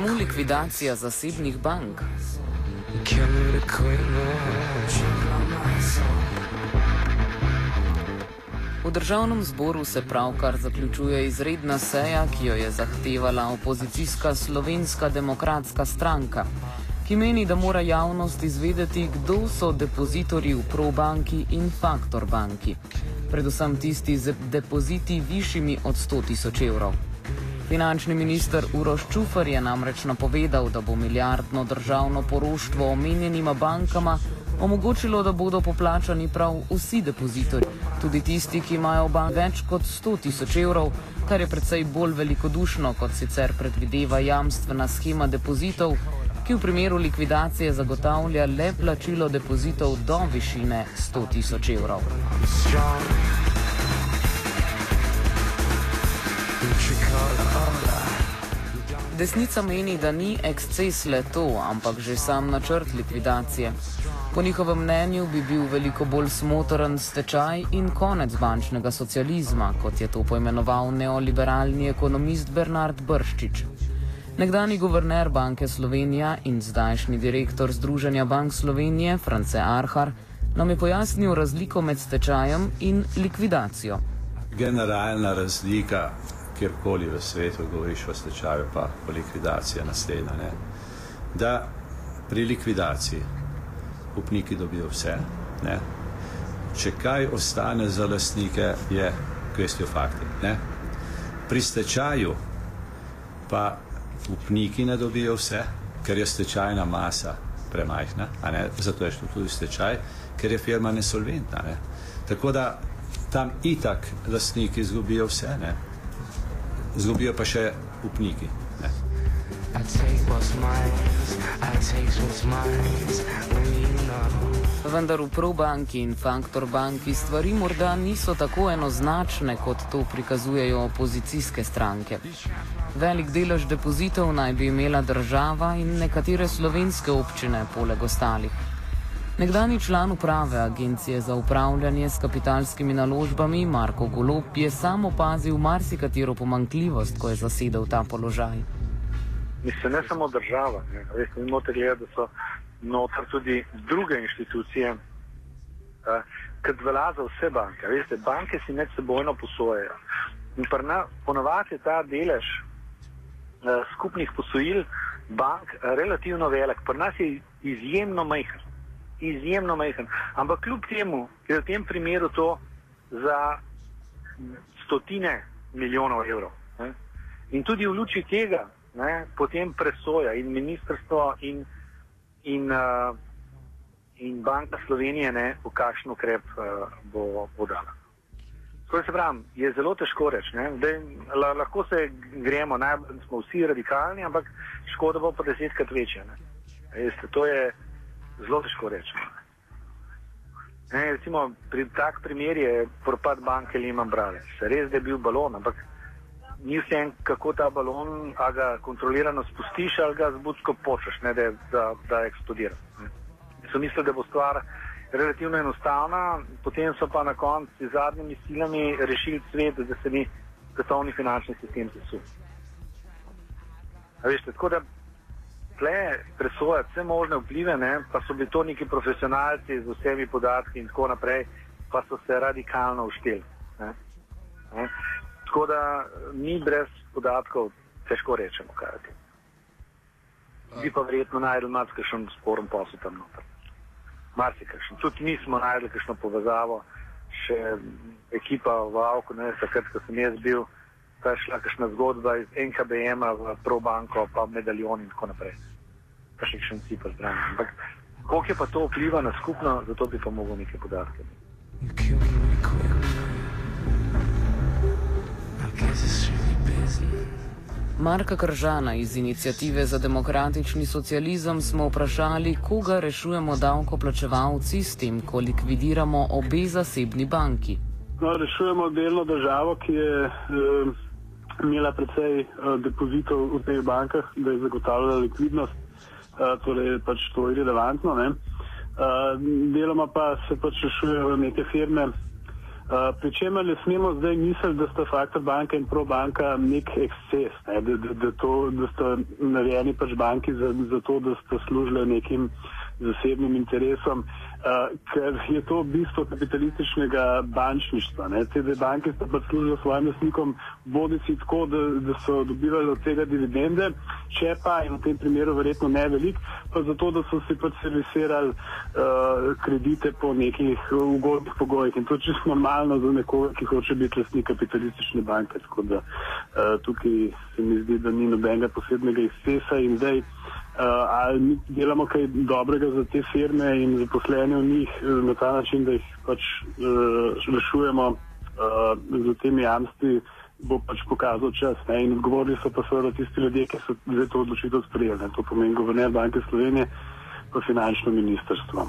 Čemu likvidacija zasebnih bank? V državnem zboru se pravkar zaključuje izredna seja, ki jo je zahtevala opozicijska slovenska demokratska stranka, ki meni, da mora javnost izvedeti, kdo so depozitorji v Probanki in Faktor banki, predvsem tisti z depoziti višjimi od 100 tisoč evrov. Finančni minister Uroš Čufar je namreč napovedal, da bo milijardno državno poroštvo omenjenima bankama omogočilo, da bodo poplačani prav vsi depozitorji, tudi tisti, ki imajo banki več kot 100 tisoč evrov, kar je predvsej bolj velikodušno, kot sicer predvideva jamstvena schema depozitov, ki v primeru likvidacije zagotavlja le plačilo depozitov do višine 100 tisoč evrov. Desnica meni, da ni eksces le to, ampak že sam načrt likvidacije. Po njihovem mnenju bi bil veliko bolj smotoren stečaj in konec bančnega socializma, kot je to poimenoval neoliberalni ekonomist Bernard Brščič. Nekdani guverner Banke Slovenija in zdajšnji direktor Združenja Bank Slovenije, France Arhar, nam je pojasnil razliko med stečajem in likvidacijo. Generalna razlika kjerkoli v svetu, govoriš o stečaju, pa o likvidaciji naslednja. Ne? Da pri likvidaciji upniki dobijo vse, ne? če kaj ostane za lastnike, je kvestijo fakti. Ne? Pri stečaju pa upniki ne dobijo vse, ker je stečajna masa premajhna, zato je šlo tudi stečaj, ker je firma nesolventna. Ne? Tako da tam itak lastniki izgubijo vse. Ne? Izgubijo pa še upniki. Vendar v ProBanki in Faktor banki stvari morda niso tako enoznačne, kot to prikazujejo opozicijske stranke. Velik delež depozitov naj bi imela država in nekatere slovenske občine, poleg ostalih. Nekdani član uprave Agencije za upravljanje s kapitalskimi naložbami Marko Golop je sam opazil marsikatero pomankljivost, ko je zasedel ta položaj. Mislim, ne samo država, veste, mi morate gledati, da so noter tudi druge inštitucije, ki velja za vse banke. Veste, banke si med sebojno posojajo. In ponovadi je ta delež skupnih posojil bank relativno velik, pri nas je izjemno majhen izjemno majhen. Ampak kljub temu je v tem primeru to za stotine milijonov evrov. Ne? In tudi v luči tega ne, potem presoja in ministrstvo in, in, uh, in Banka Slovenije, ne, v kakšen ukrep uh, bo podala. Torej se pravi, je zelo težko reči. Lahko se gremo, najbolj smo vsi radikalni, ampak škoda bo pa desetkrat večja. Veste, to je zelo težko reči. Ne, recimo, pri tak primer je propad banke Lehman Brothers. Res je bil balon, ampak ni vse, kako ta balon, a ga kontrolirano spustiš ali ga z budsko počeš, ne, da, da, da eksplodira. So mislili, da bo stvar relativno enostavna, potem so pa na koncu z zadnjimi silami rešili svet, da se ni svetovni finančni sistem sesul. Veste, tako da tle presojati vse možne vplive, ne, pa so bili to neki profesionalci z vsemi podatki in tako naprej, pa so se radikalno ušteli. Tako da mi brez podatkov težko rečemo, kaj je. Bi pa verjetno najdel marsikšen sporen posel tam noter. Marsikšen. Tudi mi smo najdel kakšno povezavo, še ekipa v Avku, ne vem, takrat, ko sem jaz bil, ta šla kakšna zgodba iz NKBM-a v ProBanko, pa medaljon in tako naprej pa še še vsi pozdravljeni. Ampak koliko je pa to vpliva na skupno, zato bi pa mogel nekaj podatke. Marka Kržana iz Inicijative za demokratični socializem smo vprašali, koga rešujemo davkoplačevalci s tem, ko likvidiramo obe zasebni banki. No, rešujemo delno državo, ki je eh, imela precej eh, depozitov v teh bankah, da je zagotavljala likvidnost torej pač to je relevantno. Ne? Uh, deloma pa se pač rešujejo neke firme, Uh, Pričemer ne smemo zdaj misliti, da sta faktor banka in probanka nek eksces, ne? da, da, da, to, da sta narejeni pač banki za, za to, da sta služili nekim zasebnim interesom. Uh, Uh, ker je to bistvo kapitalističnega bančništva. Ne. Te dve banke sta pač služile svojim lasnikom bodi si tako, da, da so dobivali od tega dividende, če pa in v tem primeru verjetno ne velik, pa zato, da so si pač servisirali uh, kredite po nekih ugodnih pogojih. In to je čisto normalno za nekoga, ki hoče biti lasnik kapitalistične banke. Tako da uh, tukaj se mi zdi, da ni nobenega posebnega izcesa in zdaj uh, ali mi delamo kaj dobrega za te firme in zaposlene v njih uh, na ta način, da jih pač uh, rešujemo uh, z temi jamstvi, bo pač pokazal čas. Ne? In odgovorili so pa seveda tisti ljudje, ki so zdaj to odločitev sprejeli. To pomeni guverner Banke Slovenije pa finančno ministrstvo.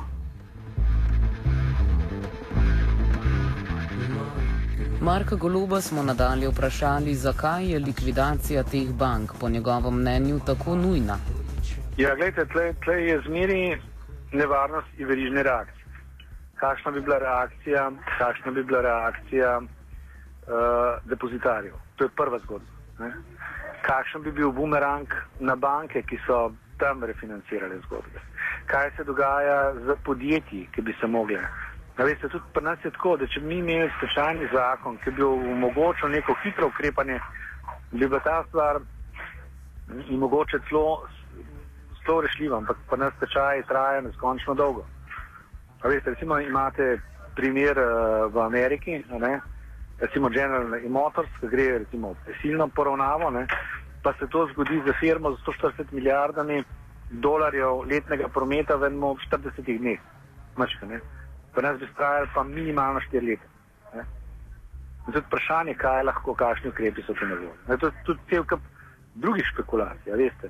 Marka Goluba smo nadalje vprašali, zakaj je likvidacija teh bank po njegovem mnenju tako nujna. Ja, gledajte, tle, tle je zmeri nevarnost in verižne reakcije. Kakšna bi bila reakcija, kakšna bi bila reakcija uh, depozitarjev? To je prva zgodba. Ne? Kakšen bi bil bumerang na banke, ki so tam refinancirale zgodbe? Kaj se dogaja z podjetji, ki bi se mogle? Veste, tudi pri nas je tako, da če bi imeli stečajni zakon, ki bi omogočil neko hitro ukrepanje, bi bila ta stvar in mogoče celo zelo rešljivo, ampak pa nas tečaj traja neskončno dolgo. Veste, recimo imate primer uh, v Ameriki, ne? recimo General Motors, ki gre recimo prisilno poravnavo, ne? pa se to zgodi za firmo z 140 milijardami dolarjev letnega prometa v enem 40 dneh. Mačka, ne? Pa nas bi trajalo pa minimalno 4 leta. Ne? In tudi vprašanje, kaj lahko, kakšni ukrepi so tu na voljo. To je tudi cel kup drugih špekulacij, veste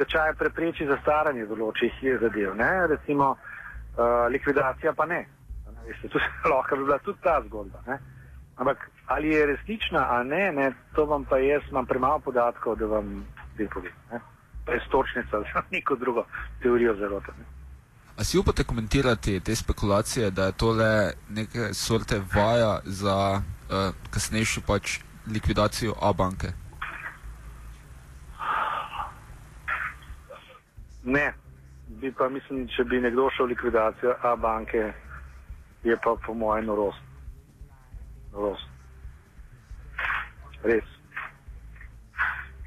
stečaj prepreči zastaranje določenih zadev, ne? recimo uh, likvidacija pa ne. veste, lahko bi bila tudi ta zgodba. Ne? Ampak ali je resnična ali ne, ne, to vam pa jaz imam premalo podatkov, da vam zdaj povem. To je stočnica za neko drugo teorijo zarote. Ne? A si upate komentirati te spekulacije, da je tole neke sorte vaja za uh, kasnejšo pač likvidacijo A-banke? Ne, bi pa mislim, če bi nekdo šel v likvidacijo A banke, je pa po mojem norost. Norost. Res.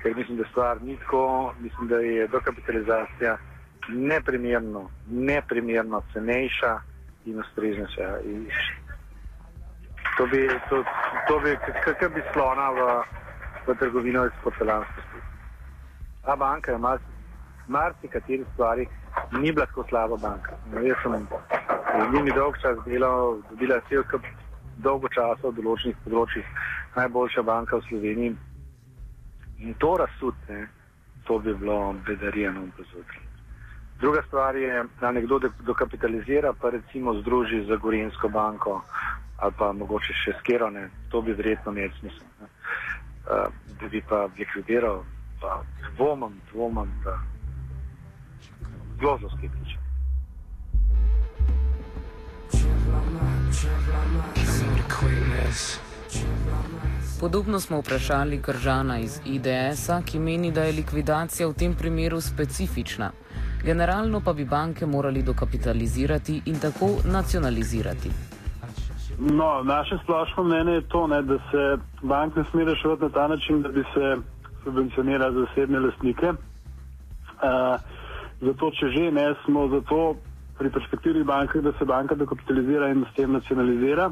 Ker mislim, da stvar ni tako, mislim, da je dokapitalizacija neprimerno, neprimerno cenejša in ustreznejša. To bi, to, to bi, kakor bi slona v, v trgovino iz porcelanskosti. A banka je malce marsikateri stvari ni bila tako slaba banka. No, jaz sem z njimi dolg čas delal, dobila cel kup dolgo časa v določenih področjih, najboljša banka v Sloveniji. In to razsutne, to bi bilo bedarijano v pozornosti. Druga stvar je, da nekdo dokapitalizira, pa recimo združi z Gorinsko banko ali pa mogoče še s Kerone, to bi verjetno imel smisel. Uh, da bi pa likvidiral, pa dvomam, dvomam, da zelo skeptičen. Podobno smo vprašali Kržana iz IDS-a, ki meni, da je likvidacija v tem primeru specifična. Generalno pa bi banke morali dokapitalizirati in tako nacionalizirati. No, naše splošno mnenje je to, ne, da se bank ne sme reševati na ta način, da bi se subvencionirali zasebne lastnike. Uh, Zato, če že ne, smo zato pri perspektivnih bankah, da se banka dokapitalizira in s tem nacionalizira.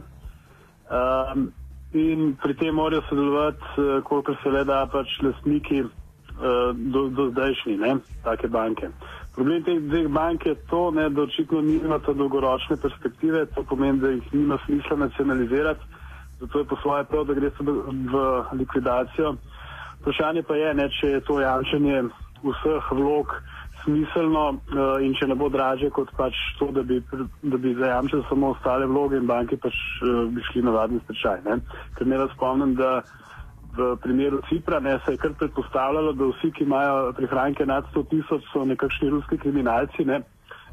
Um, in pri tem morajo sodelovati, uh, kolikor se le da, pač lastniki uh, do, do zdajšnji, ne, take banke. Problem teh dveh bank je to, ne, da očitno nimata dolgoročne perspektive, to pomeni, da jih nima smisla nacionalizirati, zato je po svoje prav, da gre se v likvidacijo. Vprašanje pa je, ne, če je to jamčenje vseh vlog smiselno uh, in če ne bo draže kot pač to, da bi, da bi zajamčili samo ostale vloge in banke pač uh, bi šli na vadni stečaj. Ne? Ker ne vas spomnim, da v primeru Cipra ne, se je kar predpostavljalo, da vsi, ki imajo prihranke nad 100 tisoč, so nekakšni ruski kriminalci. Ne?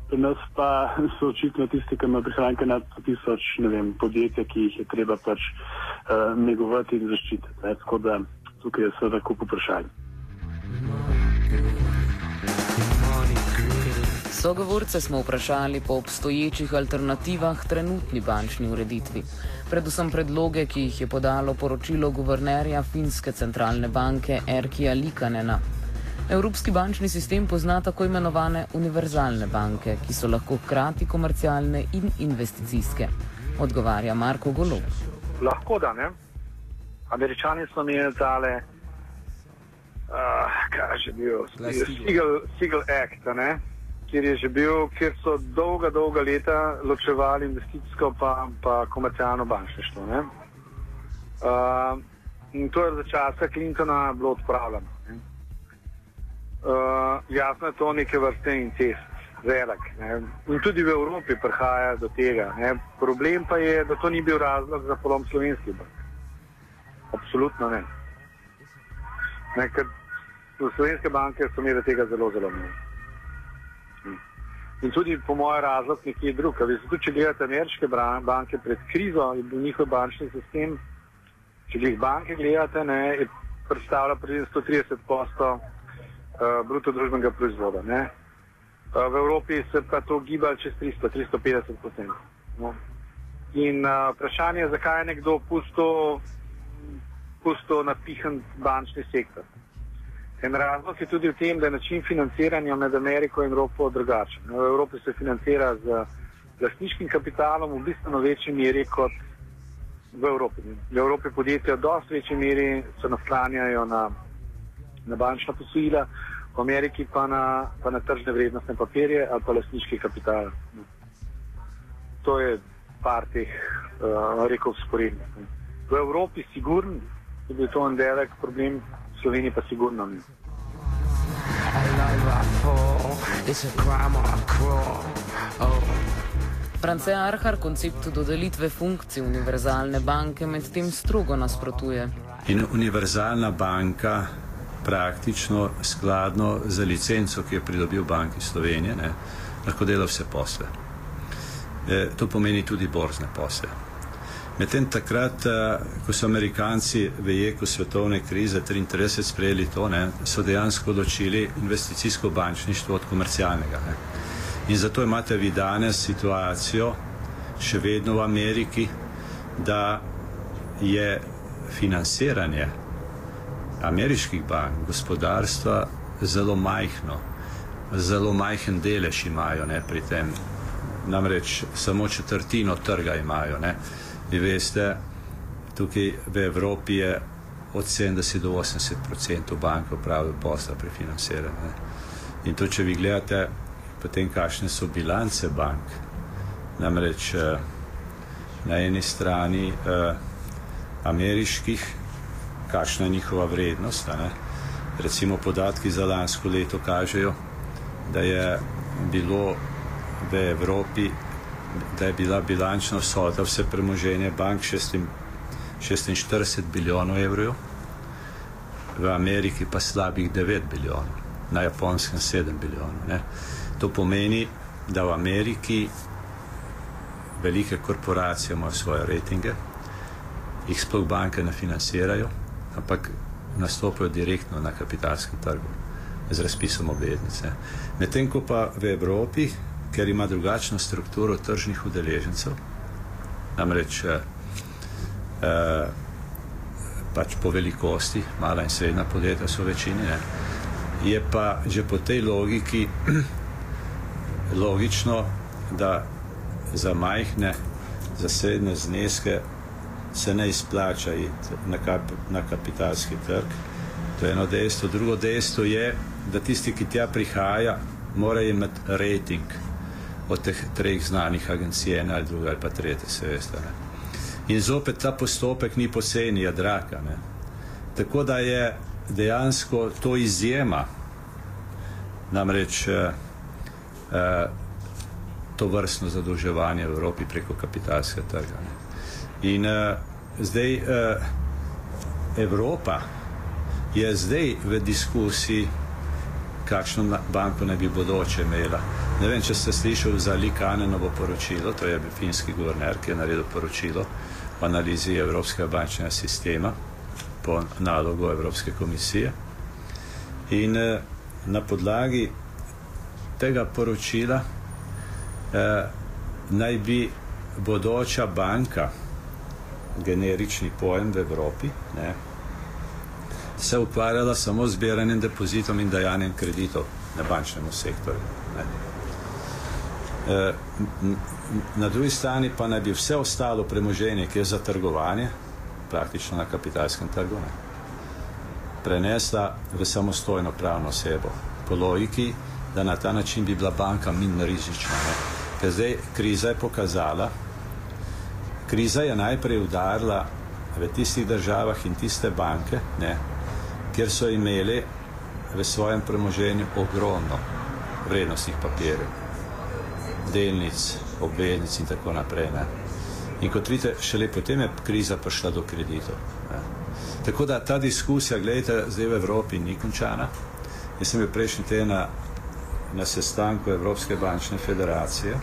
pri nas pa so očitno tisti, ki imajo prihranke nad tisoč podjetij, ki jih je treba pač uh, negovati in zaščititi. Ne? Tako da tukaj je seveda kup vprašanj. Sogovorce smo vprašali po obstoječih alternativah trenutni bančni ureditvi. Predvsem predloge, ki jih je podalo poročilo guvernerja Finske centralne banke Erkija Likanena. Evropski bančni sistem pozna tako imenovane univerzalne banke, ki so lahko hkrati komercialne in investicijske. Odgovarja Marko Golo. Lahko da ne. Američani so mi dali, uh, kaj že bil, Siegel Act, ne? Kjer je že bil, kjer so dolga, dolga leta ločevali investicijsko pa, pa komercialno bančništvo. Uh, in to je za časa Clintona bilo odpravljeno. Uh, jasno je to neke vrste incest, velik. Ne? In tudi v Evropi prihaja do tega. Ne? Problem pa je, da to ni bil razlog za polom slovenskih bank. Absolutno ne. ne ker slovenske banke so imele tega zelo, zelo malo. In tudi, po mojem, razlog nekje drug. Tudi, če gledate ameriške banke pred krizo in njihov bančni sistem, če jih banke gledate, ne, je predstavlja pred 130 posto uh, bruto družbenega proizvoda. Ne. Uh, v Evropi se pa to giba čez 300, 350 posto. No. In uh, vprašanje je, zakaj je nekdo pusto, pusto napihan bančni sektor. En razlog je tudi v tem, da je način financiranja med Ameriko in Evropo drugačen. V Evropi se financira z lastniškim kapitalom v bistveno večji meri kot v Evropi. V Evropi podjetja v dosti večji meri se naslanjajo na, na bančna posojila, v Ameriki pa na, pa na tržne vrednostne papirje ali pa lastniški kapital. To je par teh, uh, rekel, sporednih. V Evropi sigurno je bil to en velik problem Sloveniji pa sigurno ni. France Arhar konceptu dodelitve funkcij univerzalne banke medtem strogo nasprotuje. In univerzalna banka praktično skladno za licenco, ki jo pridobil Banki Slovenije, ne, lahko dela vse posle. E, to pomeni tudi borzne posle. Medtem takrat, eh, ko so Amerikanci v jeku svetovne krize 1933 sprejeli to, ne, so dejansko odločili investicijsko bančništvo od komercialnega. Ne. In zato imate vi danes situacijo, še vedno v Ameriki, da je financiranje ameriških bank, gospodarstva zelo majhno, zelo majhen delež imajo ne, pri tem. Namreč samo četrtino trga imajo. Ne. Vi veste, tukaj v Evropi je od 70 do 80 odstotkov bank upravljajo posla pri financiranju. In to, če vi gledate, potem kakšne so bilance bank, namreč eh, na eni strani eh, ameriških, kakšna je njihova vrednost. Recimo podatki za lansko leto kažejo, da je bilo v Evropi da je bila bilančna vsota vse premoženje bank 46 bilijonov evrov, v Ameriki pa slabih 9 bilijonov, na japonskem 7 bilijonov. Ne. To pomeni, da v Ameriki velike korporacije imajo svoje rejtinge, jih sploh banke ne financirajo, ampak nastopajo direktno na kapitalskem trgu z razpisom obveznice. Medtem ko pa v Evropi ker ima drugačno strukturo tržnih udeležencev, namreč eh, eh, pač po velikosti, mala in srednja podjetja so večini, ne, je pa že po tej logiki logično, da za majhne, za srednje zneske se ne izplača iti na, kap, na kapitalski trg. To je eno dejstvo. Drugo dejstvo je, da tisti, ki tja prihaja, morajo imeti rejting od teh treh znanih agencij, ena ali druga ali pa tretja, se veste. Ne. In zopet ta postopek ni posebni, je draka. Ne. Tako da je dejansko to izjema, namreč eh, eh, to vrstno zadolževanje v Evropi preko kapitalskega trga. Ne. In eh, zdaj eh, Evropa je zdaj v diskusiji, kakšno banko naj bi bodoče imela Ne vem, če ste slišali za Likanenovo poročilo, to je finski guverner, ki je naredil poročilo o analizi Evropskega bančnega sistema po nalogu Evropske komisije. In eh, na podlagi tega poročila eh, naj bi bodoča banka, generični pojem v Evropi, ne, se ukvarjala samo z zbiranjem depozitov in dajanjem kreditov na bančnemu sektorju. Ne. E, na drugi strani pa naj bi vse ostalo premoženje, ki je za trgovanje, praktično na kapitalskem trgu, ne, prenesla v samostojno pravno osebo. Po logiki, da na ta način bi bila banka minno rizična. Ne. Ker zdaj kriza je pokazala, kriza je najprej udarila v tistih državah in tiste banke, ne, kjer so imeli v svojem premoženju ogromno vrednostnih papirjev, delnic, obveznic in tako naprej. Ne. In kot vidite, šele potem je kriza prišla do kreditov. Ne. Tako da ta diskusija, gledajte, zdaj v Evropi ni končana. Jaz sem bil prejšnji teden na, na sestanku Evropske bančne federacije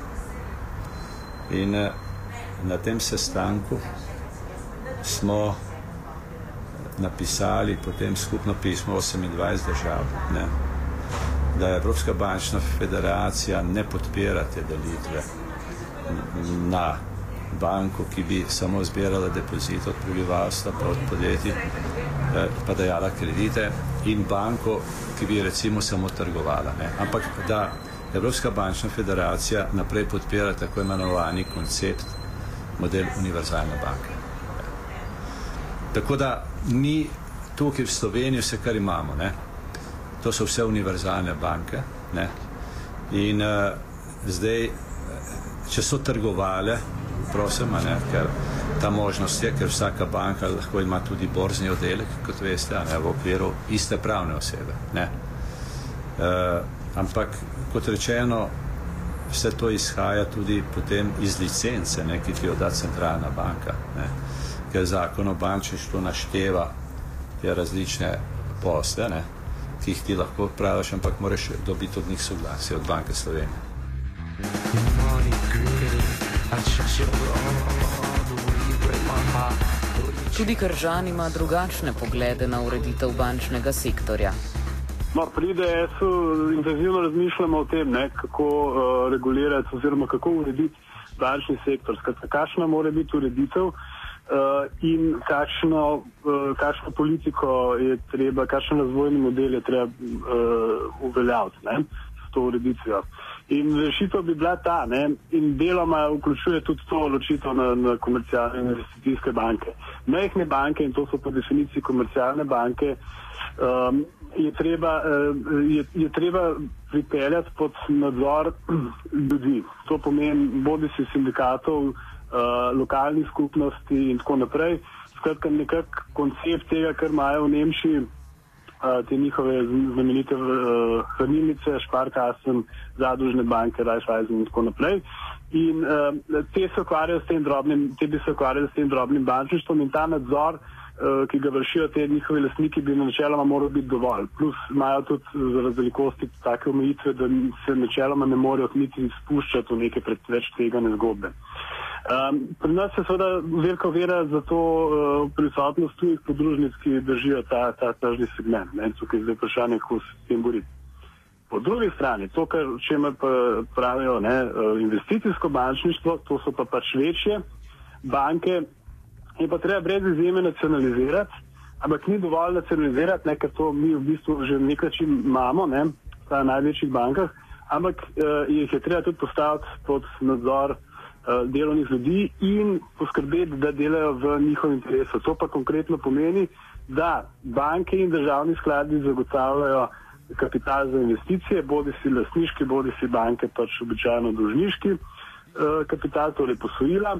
in na tem sestanku smo napisali potem skupno pismo 28 držav, ne, da Evropska bančna federacija ne podpira te delitve na banko, ki bi samo zbirala depozit od prebivalstva, pa od podjetij, eh, pa dajala kredite in banko, ki bi recimo samo trgovala. Ne. Ampak da Evropska bančna federacija naprej podpira tako imenovani koncept model univerzalne banke. Tako da mi tukaj v Sloveniji vse, kar imamo, ne? To so vse univerzalne banke. Ne? In uh, zdaj, če so trgovale, prosim, ne? ker ta možnost je, ker vsaka banka lahko ima tudi borzni oddelek, kot veste, ne? v okviru iste pravne osebe. Uh, ampak, kot rečeno, vse to izhaja tudi potem iz licence, ne, ki ti jo da centralna banka. Ne. Ker zakon o bančništvu našteva te različne posle, ne, ki jih ti lahko praviš, ampak moraš dobiti od njih soglasje, od Banke Slovenije. Tudi Kržan ima drugačne poglede na ureditev bančnega sektorja. No, pri IDS-u intenzivno razmišljamo o tem, ne, kako uh, regulirati oziroma kako urediti bančni sektor. Skratka, kakšna mora biti ureditev uh, in kakšno, uh, kakšno politiko je treba, kakšen razvojni model je treba uh, uveljaviti s to ureditvijo. In rešitev bi bila ta, ne, in deloma vključuje tudi to ločitev na, na komercialne investicijske banke. Mehne banke, in to so po definiciji komercialne banke, um, je treba, uh, je, je treba pripeljati pod nadzor ljudi. To pomeni bodi si sindikatov, uh, lokalnih skupnosti in tako naprej. Skratka, nekak koncept tega, kar imajo v Nemčiji, uh, te njihove znamenite uh, hranilnice, Šparkasen, zadružne banke, Rajšvajzen in tako naprej. In uh, te se ukvarjajo s tem drobnim, te bi se ukvarjali s tem drobnim bančništvom in ta nadzor Eh, ki ga vršijo te njihovi lastniki, bi načeloma moral biti dovolj. Plus imajo tudi zaradi velikosti take omejitve, da se načeloma ne morejo niti spuščati v neke preveč tvegane zgodbe. Um, pri nas je seveda velika vera za to uh, prisotnost tujih podružnic, ki držijo ta, ta tržni segment. Ne? Tukaj je zdaj vprašanje, kako se s tem boriti. Po drugi strani, to, kar če me pravijo ne, uh, investicijsko bančništvo, to so pa pač večje banke, je pa treba brez izjeme nacionalizirati, ampak ni dovolj nacionalizirati, ne, ker to mi v bistvu že nekaj čim imamo, ne, v največjih bankah, ampak uh, jih je treba tudi postaviti pod nadzor uh, delovnih ljudi in poskrbeti, da delajo v njihovem interesu. To pa konkretno pomeni, da banke in državni skladi zagotavljajo kapital za investicije, bodi si lasniški, bodi si banke pač običajno dolžniški uh, kapital, torej posojila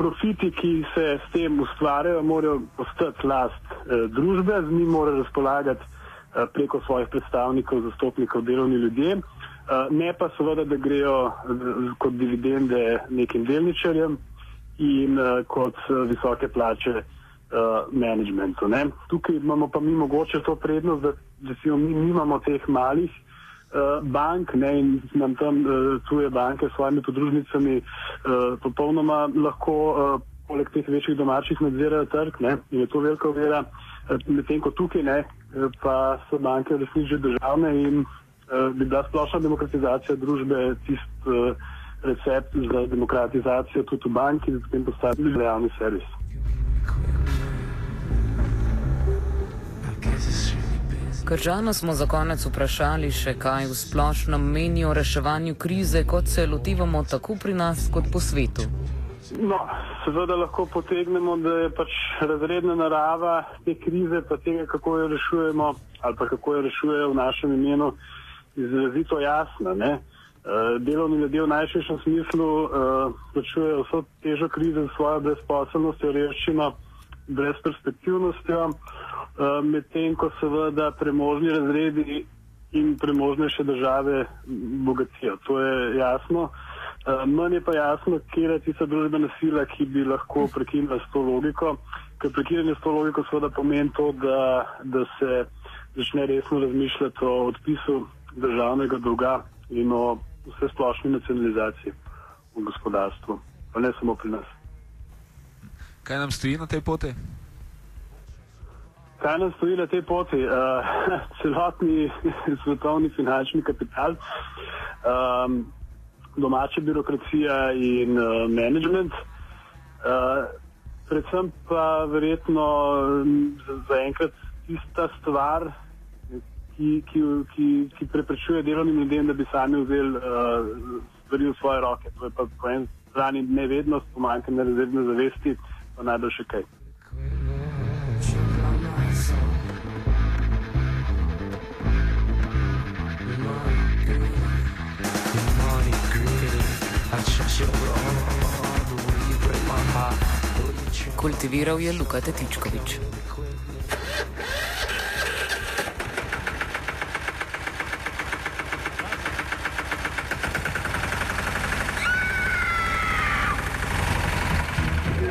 profiti, ki se s tem ustvarjajo, morajo postati last eh, družbe, z njim morajo razpolagati eh, preko svojih predstavnikov, zastopnikov, delovni ljudje, eh, ne pa seveda, da grejo eh, kot dividende nekim delničarjem in eh, kot eh, visoke plače eh, managementu. Ne. Tukaj imamo pa mi mogoče to prednost, da, si mi nimamo teh malih bank ne, in nam tam tuje banke s svojimi podružnicami popolnoma lahko poleg teh večjih domačih nadzirajo trg ne, in je to velika ovira, medtem ko tukaj ne, pa so banke resnično državne in bi bila splošna demokratizacija družbe tist recept za demokratizacijo tudi v banki, da potem postane javni servis. Kržano smo za konec vprašali še, kaj v splošnem menijo o reševanju krize, kot se lotevamo tako pri nas kot po svetu. No, seveda lahko potegnemo, da je pač razredna narava te krize, pa tega, kako jo rešujemo, ali pa kako jo rešujejo v našem imenu, izrazito jasna. Ne? Delovni ljudje v najširšem smislu plačujejo vso težo krize z svojo brezposobnostjo, revščino, brezperspektivnostjo. Eh, medtem ko seveda premožni razredi in premožnejše države bogatijo. To je jasno. Eh, Meni je pa jasno, kje je tista družbena sila, ki bi lahko prekinila s to logiko, ker prekinjanje s to logiko seveda pomeni to, da, da se začne resno razmišljati o odpisu državnega dolga in o vse splošni nacionalizaciji v gospodarstvu, pa ne samo pri nas. Kaj nam stoji na tej poti? Kaj nas stoji na tej poti? Uh, celotni svetovni finančni kapital, um, domača birokracija in uh, management, uh, predvsem pa verjetno zaenkrat tista stvar, ki, ki, ki, ki preprečuje delovnim ljudem, da bi sami vzeli uh, stvari v svoje roke. To je pa po eni strani nevednost, pomankanje rezervne zavesti, pa najbolj še kaj. Kultiviral je Luka Tetičkovič.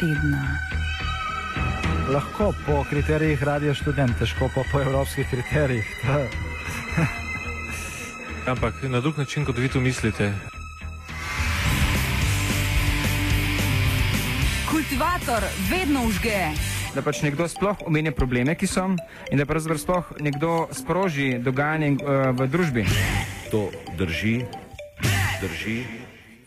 tedna. Lahko po kriterijih radio študent, težko pa po evropskih kriterijih. Ampak na drug način, kot vi to mislite. Kultivator vedno užge. Da pač nekdo sploh omenja probleme, ki so, in da pravzaprav sploh nekdo sproži dogajanje uh, v družbi. To drži, drži.